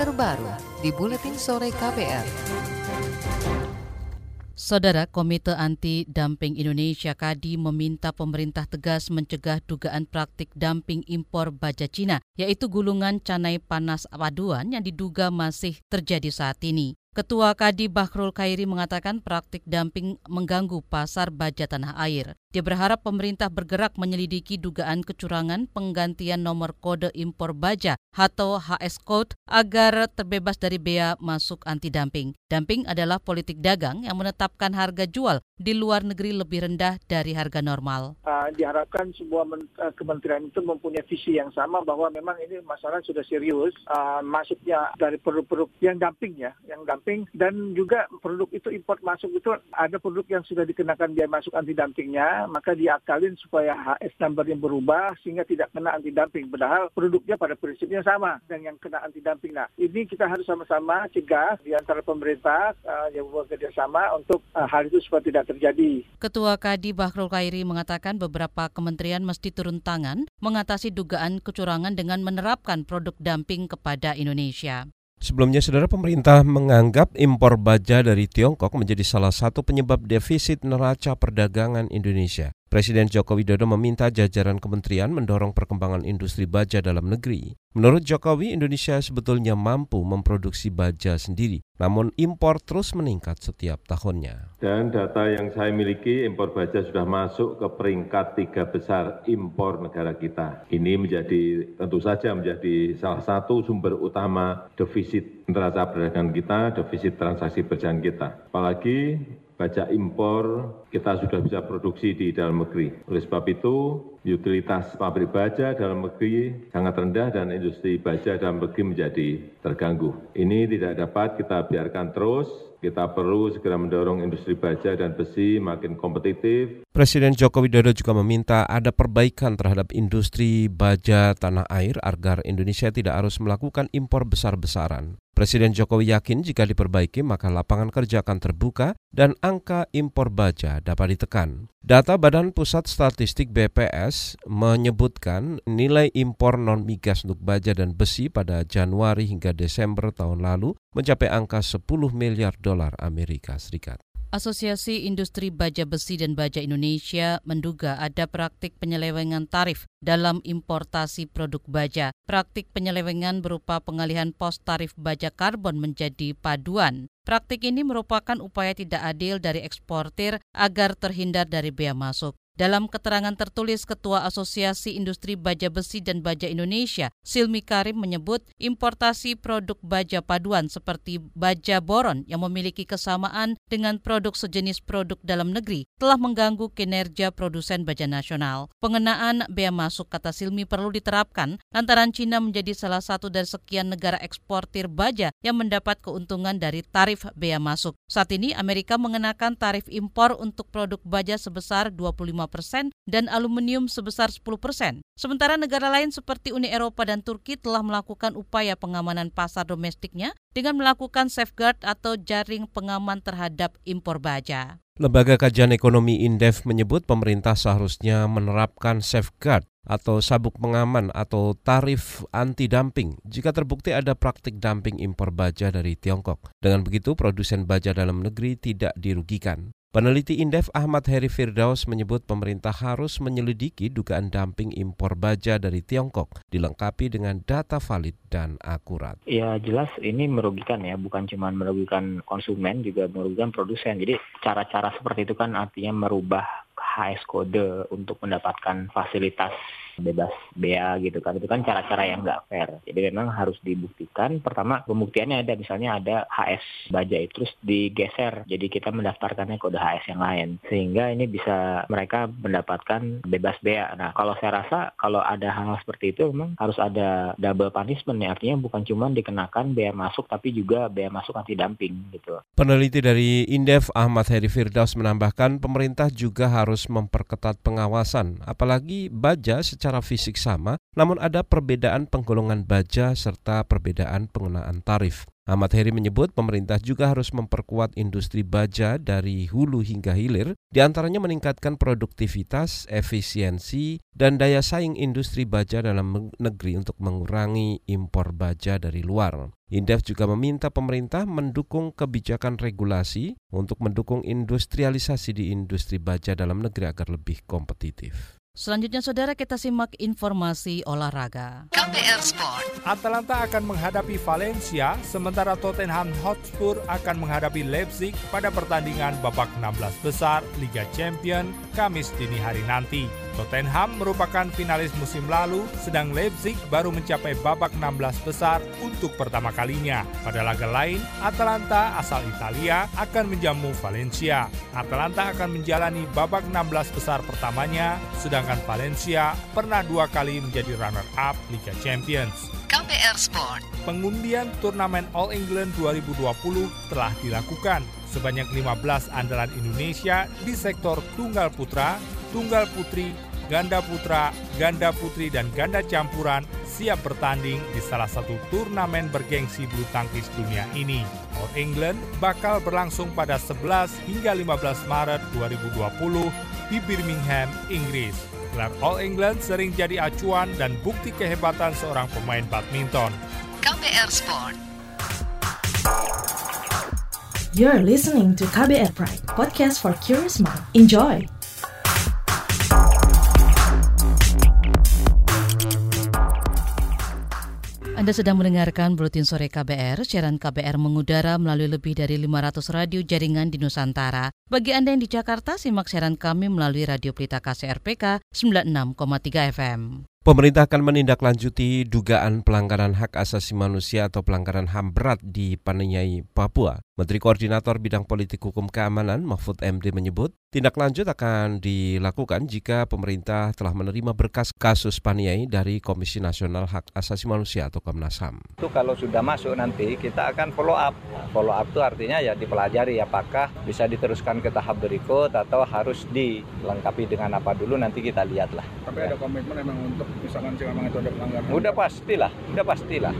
terbaru di Buletin Sore KPR. Saudara Komite Anti Dumping Indonesia KADI meminta pemerintah tegas mencegah dugaan praktik dumping impor baja Cina, yaitu gulungan canai panas paduan yang diduga masih terjadi saat ini. Ketua Kadi Bahrul Khairi mengatakan praktik dumping mengganggu pasar baja tanah air. Dia berharap pemerintah bergerak menyelidiki dugaan kecurangan penggantian nomor kode impor baja atau HS Code agar terbebas dari bea masuk anti dumping. Dumping adalah politik dagang yang menetapkan harga jual di luar negeri lebih rendah dari harga normal. Uh, diharapkan sebuah uh, kementerian itu mempunyai visi yang sama bahwa memang ini masalah sudah serius. Uh, masuknya dari produk-produk yang dumping ya, yang dumping dumping dan juga produk itu import masuk itu ada produk yang sudah dikenakan biaya masuk anti dumpingnya maka diakalin supaya HS number yang berubah sehingga tidak kena anti dumping padahal produknya pada prinsipnya sama dan yang kena anti dumping nah ini kita harus sama-sama cegah di antara pemerintah uh, yang bekerja sama untuk uh, hal itu supaya tidak terjadi. Ketua Kadi Bahrul Khairi mengatakan beberapa kementerian mesti turun tangan mengatasi dugaan kecurangan dengan menerapkan produk dumping kepada Indonesia. Sebelumnya, saudara pemerintah menganggap impor baja dari Tiongkok menjadi salah satu penyebab defisit neraca perdagangan Indonesia. Presiden Joko Widodo meminta jajaran kementerian mendorong perkembangan industri baja dalam negeri. Menurut Jokowi, Indonesia sebetulnya mampu memproduksi baja sendiri, namun impor terus meningkat setiap tahunnya. Dan data yang saya miliki, impor baja sudah masuk ke peringkat tiga besar impor negara kita. Ini menjadi tentu saja menjadi salah satu sumber utama defisit neraca perdagangan kita, defisit transaksi berjalan kita. Apalagi baja impor kita sudah bisa produksi di dalam negeri. Oleh sebab itu, utilitas pabrik baja dalam negeri sangat rendah dan industri baja dalam negeri menjadi terganggu. Ini tidak dapat kita biarkan terus kita perlu segera mendorong industri baja dan besi makin kompetitif. Presiden Joko Widodo juga meminta ada perbaikan terhadap industri baja tanah air agar Indonesia tidak harus melakukan impor besar-besaran. Presiden Jokowi yakin jika diperbaiki maka lapangan kerja akan terbuka dan angka impor baja dapat ditekan. Data Badan Pusat Statistik BPS menyebutkan nilai impor non-migas untuk baja dan besi pada Januari hingga Desember tahun lalu mencapai angka 10 miliar dolar Amerika Serikat. Asosiasi Industri Baja Besi dan Baja Indonesia menduga ada praktik penyelewengan tarif dalam importasi produk baja. Praktik penyelewengan berupa pengalihan pos tarif baja karbon menjadi paduan. Praktik ini merupakan upaya tidak adil dari eksportir agar terhindar dari bea masuk. Dalam keterangan tertulis Ketua Asosiasi Industri Baja Besi dan Baja Indonesia, Silmi Karim menyebut importasi produk baja paduan seperti baja boron yang memiliki kesamaan dengan produk sejenis produk dalam negeri telah mengganggu kinerja produsen baja nasional. Pengenaan bea masuk kata Silmi perlu diterapkan lantaran Cina menjadi salah satu dari sekian negara eksportir baja yang mendapat keuntungan dari tarif bea masuk. Saat ini Amerika mengenakan tarif impor untuk produk baja sebesar 25 persen dan aluminium sebesar 10 persen. Sementara negara lain seperti Uni Eropa dan Turki telah melakukan upaya pengamanan pasar domestiknya dengan melakukan safeguard atau jaring pengaman terhadap impor baja. Lembaga Kajian Ekonomi Indef menyebut pemerintah seharusnya menerapkan safeguard atau sabuk pengaman atau tarif anti-dumping jika terbukti ada praktik dumping impor baja dari Tiongkok. Dengan begitu, produsen baja dalam negeri tidak dirugikan. Peneliti Indef Ahmad Heri Firdaus menyebut pemerintah harus menyelidiki dugaan dumping impor baja dari Tiongkok, dilengkapi dengan data valid dan akurat. Ya jelas ini merugikan ya, bukan cuma merugikan konsumen, juga merugikan produsen. Jadi cara-cara seperti itu kan artinya merubah HS kode untuk mendapatkan fasilitas bebas bea gitu kan. Itu kan cara-cara yang nggak fair. Jadi memang harus dibuktikan. Pertama pembuktiannya ada. Misalnya ada HS baja itu terus digeser. Jadi kita mendaftarkannya kode HS yang lain. Sehingga ini bisa mereka mendapatkan bebas bea. Nah kalau saya rasa kalau ada hal, -hal seperti itu memang harus ada double punishment ya artinya bukan cuma dikenakan bea masuk tapi juga bea masuk anti dumping gitu. Peneliti dari Indef Ahmad Heri Firdaus menambahkan pemerintah juga harus memperketat pengawasan. Apalagi baja secara secara fisik sama, namun ada perbedaan penggolongan baja serta perbedaan pengenaan tarif. Ahmad Heri menyebut pemerintah juga harus memperkuat industri baja dari hulu hingga hilir, di antaranya meningkatkan produktivitas, efisiensi, dan daya saing industri baja dalam negeri untuk mengurangi impor baja dari luar. Indef juga meminta pemerintah mendukung kebijakan regulasi untuk mendukung industrialisasi di industri baja dalam negeri agar lebih kompetitif. Selanjutnya saudara kita simak informasi olahraga. KPR Sport. Atalanta akan menghadapi Valencia, sementara Tottenham Hotspur akan menghadapi Leipzig pada pertandingan babak 16 besar Liga Champion Kamis dini hari nanti. Tottenham merupakan finalis musim lalu, sedang Leipzig baru mencapai babak 16 besar untuk pertama kalinya. Pada laga lain, Atalanta asal Italia akan menjamu Valencia. Atalanta akan menjalani babak 16 besar pertamanya, sedangkan Valencia pernah dua kali menjadi runner-up Liga Champions. KPR Sport. Pengundian turnamen All England 2020 telah dilakukan. Sebanyak 15 andalan Indonesia di sektor tunggal putra, tunggal putri, ganda putra, ganda putri, dan ganda campuran siap bertanding di salah satu turnamen bergengsi bulu tangkis dunia ini. All England bakal berlangsung pada 11 hingga 15 Maret 2020 di Birmingham, Inggris. Gelar All England sering jadi acuan dan bukti kehebatan seorang pemain badminton. KPR Sport. You're listening to KBR Pride, podcast for curious mind. Enjoy! Anda sedang mendengarkan Buletin Sore KBR. Siaran KBR mengudara melalui lebih dari 500 radio jaringan di Nusantara. Bagi Anda yang di Jakarta, simak siaran kami melalui Radio Pelita KCRPK 96,3 FM. Pemerintah akan menindaklanjuti dugaan pelanggaran hak asasi manusia atau pelanggaran HAM berat di Paniai, Papua. Menteri Koordinator Bidang Politik Hukum Keamanan Mahfud MD menyebut tindak lanjut akan dilakukan jika pemerintah telah menerima berkas kasus Paniai dari Komisi Nasional Hak Asasi Manusia atau Komnas HAM. Itu kalau sudah masuk nanti kita akan follow up. Follow up itu artinya ya dipelajari apakah bisa diteruskan ke tahap berikut atau harus dilengkapi dengan apa dulu nanti kita lihatlah. Tapi ada komitmen memang untuk misalkan jika memang itu ada pelanggaran. Udah pastilah, udah pastilah.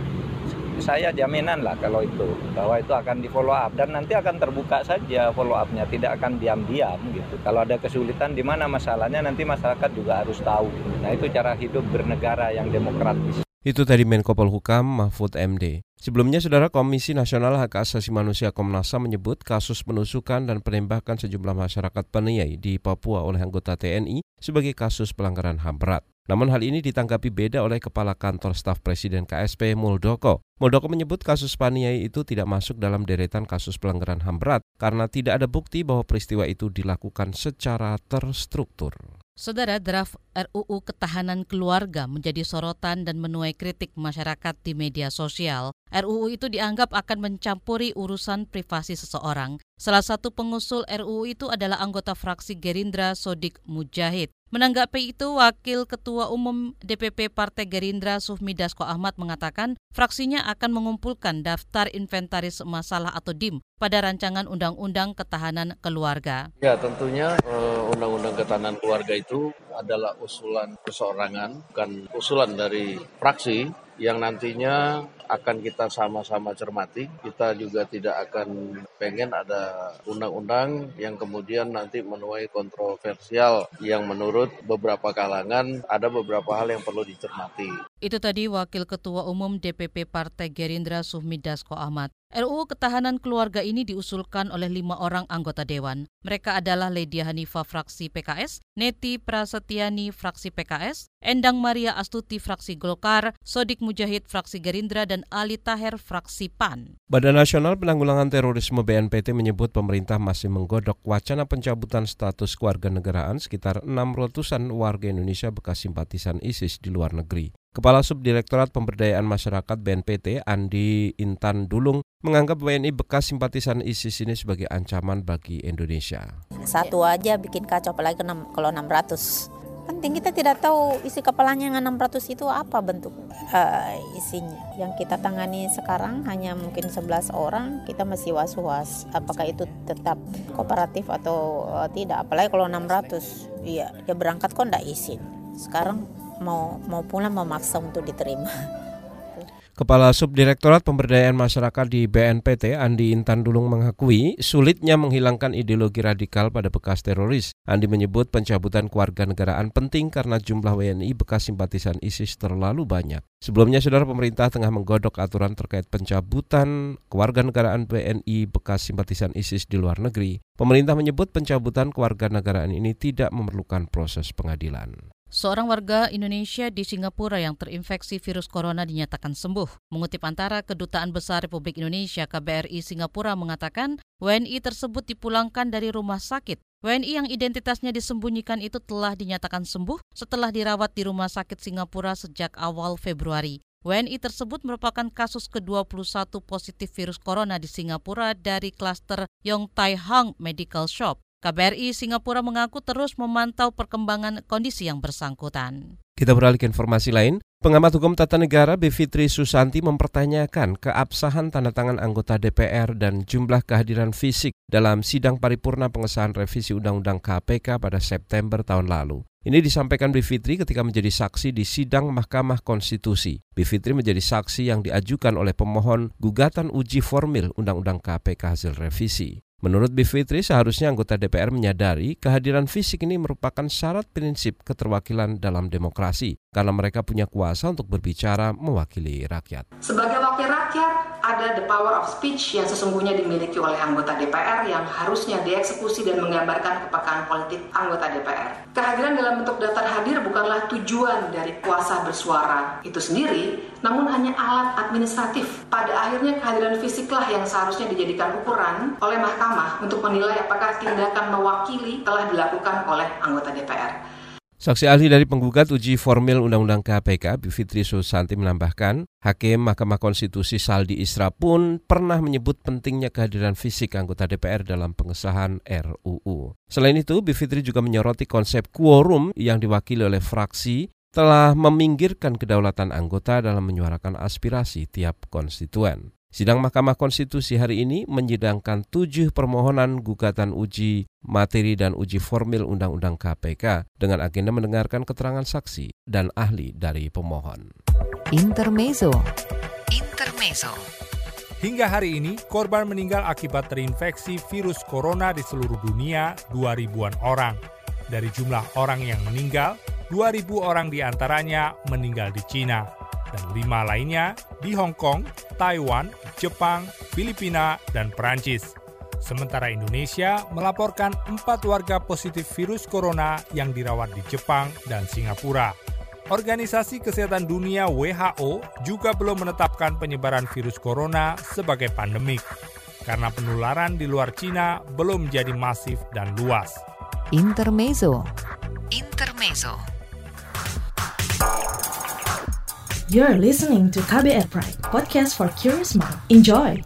Saya jaminan lah kalau itu bahwa itu akan di follow up dan nanti akan terbuka saja follow upnya tidak akan diam-diam gitu. Kalau ada kesulitan di mana masalahnya nanti masyarakat juga harus tahu. Nah itu cara hidup bernegara yang demokratis. Itu tadi Menko Polhukam Mahfud MD. Sebelumnya, Saudara Komisi Nasional Hak Asasi Manusia Komnas HAM menyebut kasus penusukan dan penembakan sejumlah masyarakat Paniai di Papua oleh anggota TNI sebagai kasus pelanggaran HAM berat. Namun hal ini ditanggapi beda oleh Kepala Kantor Staf Presiden KSP Muldoko. Muldoko menyebut kasus Paniai itu tidak masuk dalam deretan kasus pelanggaran HAM berat karena tidak ada bukti bahwa peristiwa itu dilakukan secara terstruktur. Saudara, draft RUU Ketahanan Keluarga menjadi sorotan dan menuai kritik masyarakat di media sosial. RUU itu dianggap akan mencampuri urusan privasi seseorang. Salah satu pengusul RUU itu adalah anggota fraksi Gerindra Sodik Mujahid. Menanggapi itu, Wakil Ketua Umum DPP Partai Gerindra Sufmi Dasko Ahmad mengatakan fraksinya akan mengumpulkan daftar inventaris masalah atau DIM pada rancangan Undang-Undang Ketahanan Keluarga. Ya, tentunya Undang-Undang Ketahanan Keluarga itu adalah usulan perseorangan, bukan usulan dari fraksi yang nantinya akan kita sama-sama cermati. Kita juga tidak akan pengen ada undang-undang yang kemudian nanti menuai kontroversial yang menurut beberapa kalangan ada beberapa hal yang perlu dicermati. Itu tadi Wakil Ketua Umum DPP Partai Gerindra Suhmi Dasko Ahmad. RUU Ketahanan Keluarga ini diusulkan oleh lima orang anggota Dewan. Mereka adalah Ledia Hanifa fraksi PKS, Neti Prasetyani fraksi PKS, Endang Maria Astuti fraksi Golkar, Sodik Mujahid fraksi Gerindra, dan Ali Taher fraksi PAN. Badan Nasional Penanggulangan Terorisme BNPT menyebut pemerintah masih menggodok wacana pencabutan status keluarga negaraan sekitar 600-an warga Indonesia bekas simpatisan ISIS di luar negeri. Kepala Subdirektorat Pemberdayaan Masyarakat BNPT, Andi Intan Dulung, menganggap WNI bekas simpatisan ISIS ini sebagai ancaman bagi Indonesia. Satu aja bikin kacau, apalagi kalau 600. Penting kita tidak tahu isi kepalanya yang 600 itu apa bentuk uh, isinya. Yang kita tangani sekarang hanya mungkin 11 orang, kita masih was-was apakah itu tetap kooperatif atau uh, tidak. Apalagi kalau 600, iya dia berangkat kok enggak izin. Sekarang mau mau pulang memaksa untuk diterima. Kepala Subdirektorat Pemberdayaan Masyarakat di BNPT, Andi Intan Dulung mengakui sulitnya menghilangkan ideologi radikal pada bekas teroris. Andi menyebut pencabutan kewarganegaraan penting karena jumlah WNI bekas simpatisan ISIS terlalu banyak. Sebelumnya, saudara pemerintah tengah menggodok aturan terkait pencabutan kewarganegaraan WNI bekas simpatisan ISIS di luar negeri. Pemerintah menyebut pencabutan kewarganegaraan ini tidak memerlukan proses pengadilan. Seorang warga Indonesia di Singapura yang terinfeksi virus corona dinyatakan sembuh. Mengutip antara Kedutaan Besar Republik Indonesia KBRI Singapura mengatakan WNI tersebut dipulangkan dari rumah sakit. WNI yang identitasnya disembunyikan itu telah dinyatakan sembuh setelah dirawat di rumah sakit Singapura sejak awal Februari. WNI tersebut merupakan kasus ke-21 positif virus corona di Singapura dari klaster Yong Tai Hang Medical Shop. KBRI Singapura mengaku terus memantau perkembangan kondisi yang bersangkutan. Kita beralih ke informasi lain. Pengamat hukum tata negara Bivitri Susanti mempertanyakan keabsahan tanda tangan anggota DPR dan jumlah kehadiran fisik dalam sidang paripurna pengesahan revisi Undang-Undang KPK pada September tahun lalu. Ini disampaikan Bivitri ketika menjadi saksi di sidang Mahkamah Konstitusi. Bivitri menjadi saksi yang diajukan oleh pemohon gugatan uji formil Undang-Undang KPK hasil revisi. Menurut Bivitri, seharusnya anggota DPR menyadari kehadiran fisik ini merupakan syarat prinsip keterwakilan dalam demokrasi, karena mereka punya kuasa untuk berbicara mewakili rakyat. Sebagai wakil rakyat, ada the power of speech yang sesungguhnya dimiliki oleh anggota DPR yang harusnya dieksekusi dan menggambarkan kepekaan politik anggota DPR. Kehadiran dalam bentuk daftar hadir bukanlah tujuan dari kuasa bersuara itu sendiri, namun hanya alat administratif. Pada akhirnya kehadiran fisiklah yang seharusnya dijadikan ukuran oleh Mahkamah untuk menilai apakah tindakan mewakili telah dilakukan oleh anggota DPR. Saksi ahli dari penggugat uji formil Undang-Undang KPK, Bivitri Susanti menambahkan, Hakim Mahkamah Konstitusi Saldi Isra pun pernah menyebut pentingnya kehadiran fisik anggota DPR dalam pengesahan RUU. Selain itu, Bivitri juga menyoroti konsep quorum yang diwakili oleh fraksi telah meminggirkan kedaulatan anggota dalam menyuarakan aspirasi tiap konstituen. Sidang Mahkamah Konstitusi hari ini menyidangkan tujuh permohonan gugatan uji materi dan uji formil Undang-Undang KPK dengan agenda mendengarkan keterangan saksi dan ahli dari pemohon. Intermezzo. Intermezzo. Hingga hari ini, korban meninggal akibat terinfeksi virus corona di seluruh dunia 2 ribuan orang. Dari jumlah orang yang meninggal, 2.000 orang di antaranya meninggal di Cina dan lima lainnya di Hong Kong, Taiwan, Jepang, Filipina, dan Perancis. Sementara Indonesia melaporkan empat warga positif virus corona yang dirawat di Jepang dan Singapura. Organisasi Kesehatan Dunia WHO juga belum menetapkan penyebaran virus corona sebagai pandemik karena penularan di luar Cina belum jadi masif dan luas. Intermezzo. Intermezzo. You're listening to KBR Pride, podcast for curious mind. Enjoy!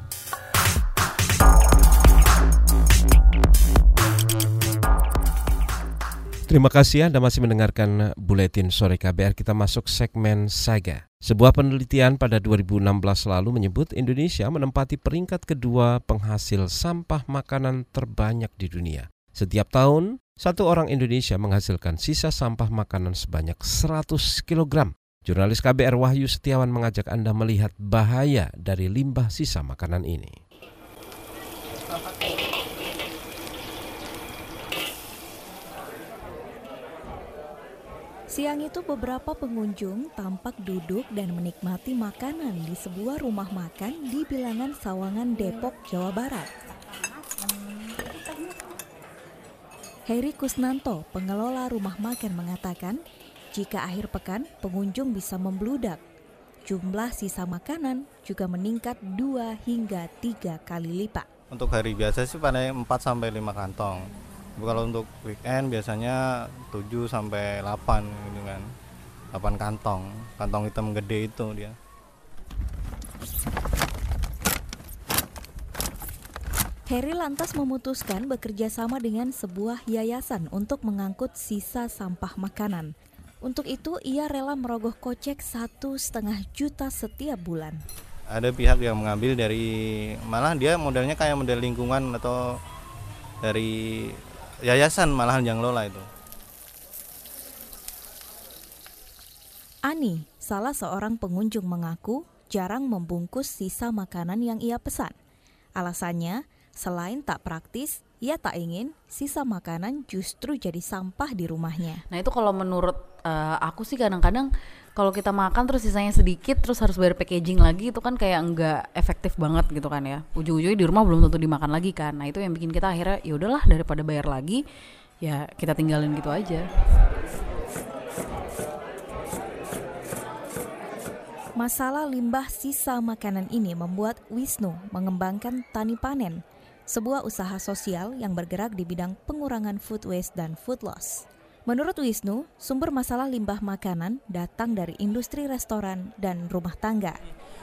Terima kasih Anda masih mendengarkan Buletin Sore KBR. Kita masuk segmen Saga. Sebuah penelitian pada 2016 lalu menyebut Indonesia menempati peringkat kedua penghasil sampah makanan terbanyak di dunia. Setiap tahun, satu orang Indonesia menghasilkan sisa sampah makanan sebanyak 100 kg. Jurnalis KBR Wahyu Setiawan mengajak Anda melihat bahaya dari limbah sisa makanan ini. Siang itu beberapa pengunjung tampak duduk dan menikmati makanan di sebuah rumah makan di bilangan Sawangan Depok, Jawa Barat. Heri Kusnanto, pengelola rumah makan mengatakan, jika akhir pekan, pengunjung bisa membludak. Jumlah sisa makanan juga meningkat 2 hingga 3 kali lipat. Untuk hari biasa sih paling 4 sampai 5 kantong. Kalau untuk weekend biasanya 7 sampai 8 gitu kan. 8 kantong. Kantong hitam gede itu dia. Harry lantas memutuskan bekerja sama dengan sebuah yayasan untuk mengangkut sisa sampah makanan. Untuk itu, ia rela merogoh kocek satu setengah juta setiap bulan. Ada pihak yang mengambil dari malah dia modelnya kayak model lingkungan atau dari yayasan malahan yang lola itu. Ani, salah seorang pengunjung mengaku jarang membungkus sisa makanan yang ia pesan. Alasannya, selain tak praktis, ia tak ingin sisa makanan justru jadi sampah di rumahnya. Nah itu kalau menurut uh, aku sih kadang-kadang kalau kita makan terus sisanya sedikit terus harus bayar packaging lagi itu kan kayak nggak efektif banget gitu kan ya. Ujung-ujungnya di rumah belum tentu dimakan lagi kan. Nah itu yang bikin kita akhirnya ya udahlah daripada bayar lagi ya kita tinggalin gitu aja. Masalah limbah sisa makanan ini membuat Wisnu mengembangkan tani panen, sebuah usaha sosial yang bergerak di bidang pengurangan food waste dan food loss. Menurut Wisnu, sumber masalah limbah makanan datang dari industri restoran dan rumah tangga.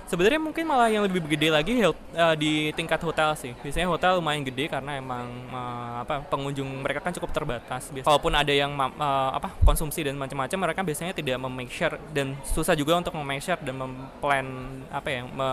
Sebenarnya mungkin malah yang lebih gede lagi uh, di tingkat hotel sih. Biasanya hotel lumayan gede karena emang uh, apa pengunjung mereka kan cukup terbatas. Walaupun ada yang uh, apa konsumsi dan macam-macam mereka biasanya tidak memake sure dan susah juga untuk memake sure dan memplan apa ya me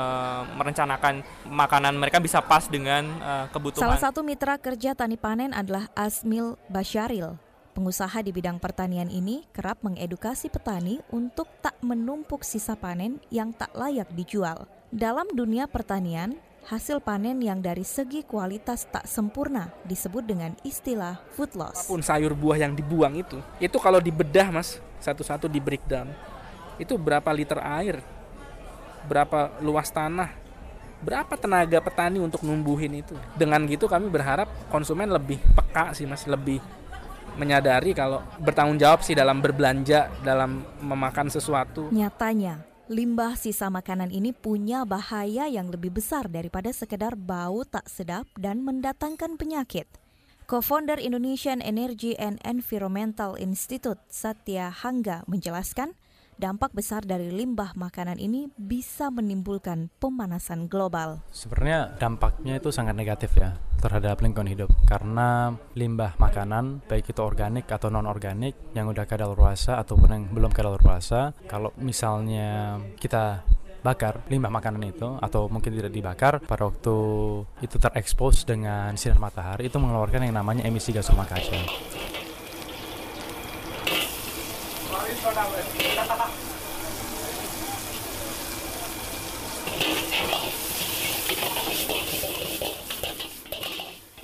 merencanakan makanan mereka bisa pas dengan uh, kebutuhan. Salah satu mitra kerja tani panen adalah Asmil Basyaril Pengusaha di bidang pertanian ini kerap mengedukasi petani untuk tak menumpuk sisa panen yang tak layak dijual. Dalam dunia pertanian, hasil panen yang dari segi kualitas tak sempurna disebut dengan istilah food loss. Apa pun sayur buah yang dibuang itu, itu kalau dibedah mas, satu-satu di breakdown, itu berapa liter air, berapa luas tanah, berapa tenaga petani untuk numbuhin itu. Dengan gitu kami berharap konsumen lebih peka sih mas, lebih menyadari kalau bertanggung jawab sih dalam berbelanja, dalam memakan sesuatu. Nyatanya, limbah sisa makanan ini punya bahaya yang lebih besar daripada sekedar bau tak sedap dan mendatangkan penyakit. Co-founder Indonesian Energy and Environmental Institute Satya Hangga menjelaskan, dampak besar dari limbah makanan ini bisa menimbulkan pemanasan global. Sebenarnya dampaknya itu sangat negatif ya terhadap lingkungan hidup karena limbah makanan baik itu organik atau non organik yang udah kadaluarsa ataupun yang belum kadaluarsa kalau misalnya kita bakar limbah makanan itu atau mungkin tidak dibakar pada waktu itu terekspos dengan sinar matahari itu mengeluarkan yang namanya emisi gas rumah kaca.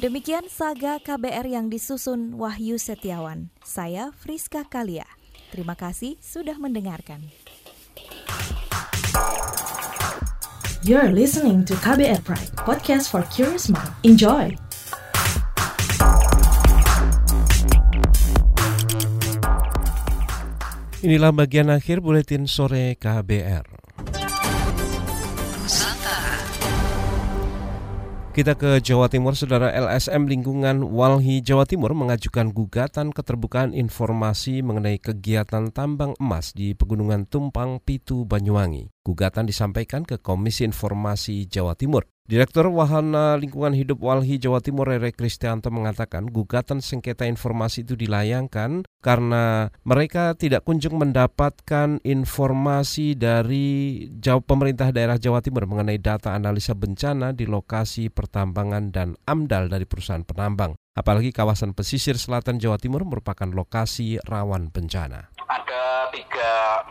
Demikian saga KBR yang disusun Wahyu Setiawan. Saya Friska Kalia. Terima kasih sudah mendengarkan. You're listening to KBR Pride, podcast for curious mind. Enjoy! Inilah bagian akhir buletin sore KBR. Kita ke Jawa Timur, Saudara LSM Lingkungan Walhi Jawa Timur mengajukan gugatan keterbukaan informasi mengenai kegiatan tambang emas di Pegunungan Tumpang Pitu Banyuwangi. Gugatan disampaikan ke Komisi Informasi Jawa Timur. Direktur Wahana Lingkungan Hidup Walhi Jawa Timur Rere Kristianto mengatakan gugatan sengketa informasi itu dilayangkan karena mereka tidak kunjung mendapatkan informasi dari pemerintah daerah Jawa Timur mengenai data analisa bencana di lokasi pertambangan dan amdal dari perusahaan penambang. Apalagi kawasan pesisir selatan Jawa Timur merupakan lokasi rawan bencana.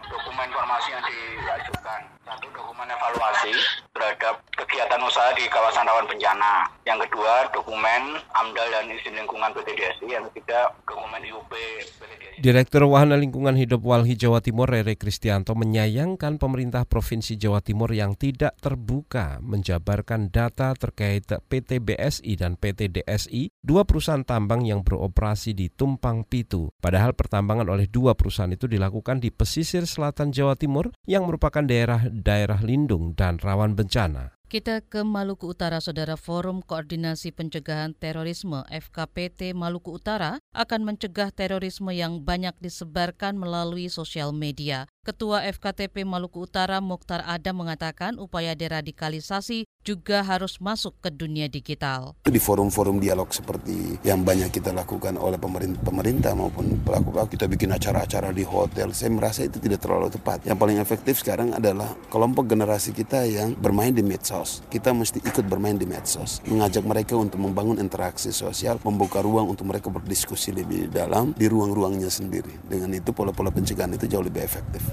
Dokumen informasi yang diajukan. Satu dokumen evaluasi terhadap kegiatan usaha di kawasan rawan bencana. Yang kedua, dokumen AMDAL dan izin lingkungan PT DSI. Yang ketiga, dokumen IUP PT DSI. Direktur Wahana Lingkungan Hidup Walhi Jawa Timur Rere Kristianto menyayangkan pemerintah Provinsi Jawa Timur yang tidak terbuka menjabarkan data terkait PT BSI dan PT DSI, dua perusahaan tambang yang beroperasi di Tumpang Pitu. Padahal pertambangan oleh dua perusahaan itu dilakukan di pesisir selatan Jawa Timur yang merupakan daerah daerah lindung dan rawan bencana. Kita ke Maluku Utara, Saudara Forum Koordinasi Pencegahan Terorisme FKPT Maluku Utara akan mencegah terorisme yang banyak disebarkan melalui sosial media. Ketua FKTP Maluku Utara Mukhtar Adam mengatakan upaya deradikalisasi juga harus masuk ke dunia digital. Di forum-forum dialog seperti yang banyak kita lakukan oleh pemerintah, pemerintah maupun pelaku-pelaku, kita bikin acara-acara di hotel, saya merasa itu tidak terlalu tepat. Yang paling efektif sekarang adalah kelompok generasi kita yang bermain di medsos. Kita mesti ikut bermain di medsos, mengajak mereka untuk membangun interaksi sosial, membuka ruang untuk mereka berdiskusi lebih dalam di ruang-ruangnya sendiri. Dengan itu pola-pola pencegahan itu jauh lebih efektif.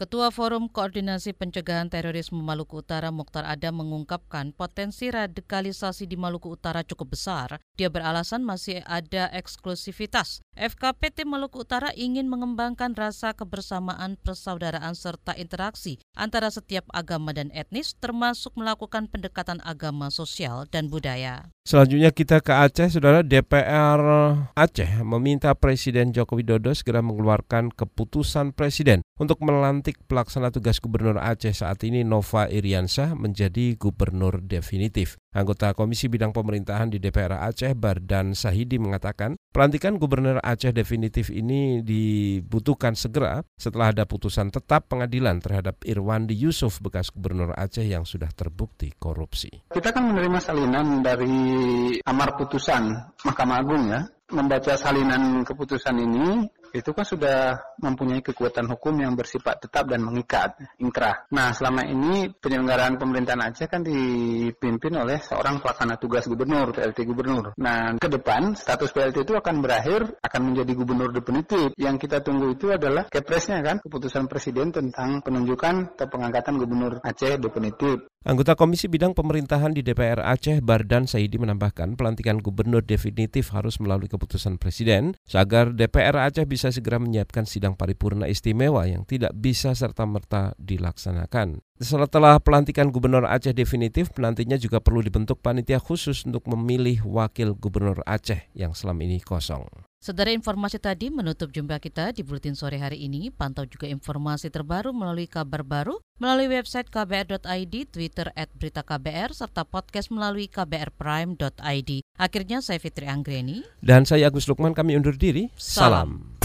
Ketua Forum Koordinasi Pencegahan Terorisme Maluku Utara Mukhtar Adam mengungkapkan potensi radikalisasi di Maluku Utara cukup besar. Dia beralasan masih ada eksklusivitas. FKPT Maluku Utara ingin mengembangkan rasa kebersamaan, persaudaraan serta interaksi antara setiap agama dan etnis termasuk melakukan pendekatan agama sosial dan budaya. Selanjutnya kita ke Aceh, Saudara DPR Aceh meminta Presiden Joko Widodo segera mengeluarkan keputusan Presiden untuk melantik pelaksana tugas Gubernur Aceh saat ini Nova Iriansyah menjadi gubernur definitif. Anggota Komisi Bidang Pemerintahan di DPR Aceh Bardan Sahidi mengatakan pelantikan Gubernur Aceh definitif ini dibutuhkan segera setelah ada putusan tetap pengadilan terhadap Irwandi Yusuf bekas Gubernur Aceh yang sudah terbukti korupsi. Kita kan menerima salinan dari amar putusan Mahkamah Agung ya membaca salinan keputusan ini itu kan sudah mempunyai kekuatan hukum yang bersifat tetap dan mengikat, ingkrah. Nah, selama ini penyelenggaraan pemerintahan Aceh kan dipimpin oleh seorang pelaksana tugas gubernur, PLT gubernur. Nah, ke depan status PLT itu akan berakhir, akan menjadi gubernur definitif. Yang kita tunggu itu adalah kepresnya kan, keputusan presiden tentang penunjukan atau pengangkatan gubernur Aceh definitif. Anggota Komisi Bidang Pemerintahan di DPR Aceh, Bardan Saidi menambahkan pelantikan gubernur definitif harus melalui keputusan presiden agar DPR Aceh bisa segera menyiapkan sidang paripurna istimewa yang tidak bisa serta-merta dilaksanakan. Setelah pelantikan gubernur Aceh definitif, nantinya juga perlu dibentuk panitia khusus untuk memilih wakil gubernur Aceh yang selama ini kosong. Saudara informasi tadi menutup jumpa kita di Buletin Sore hari ini. Pantau juga informasi terbaru melalui kabar baru, melalui website kbr.id, Twitter at berita KBR, serta podcast melalui kbrprime.id. Akhirnya saya Fitri Anggreni. Dan saya Agus Lukman, kami undur diri. Salam. Salam.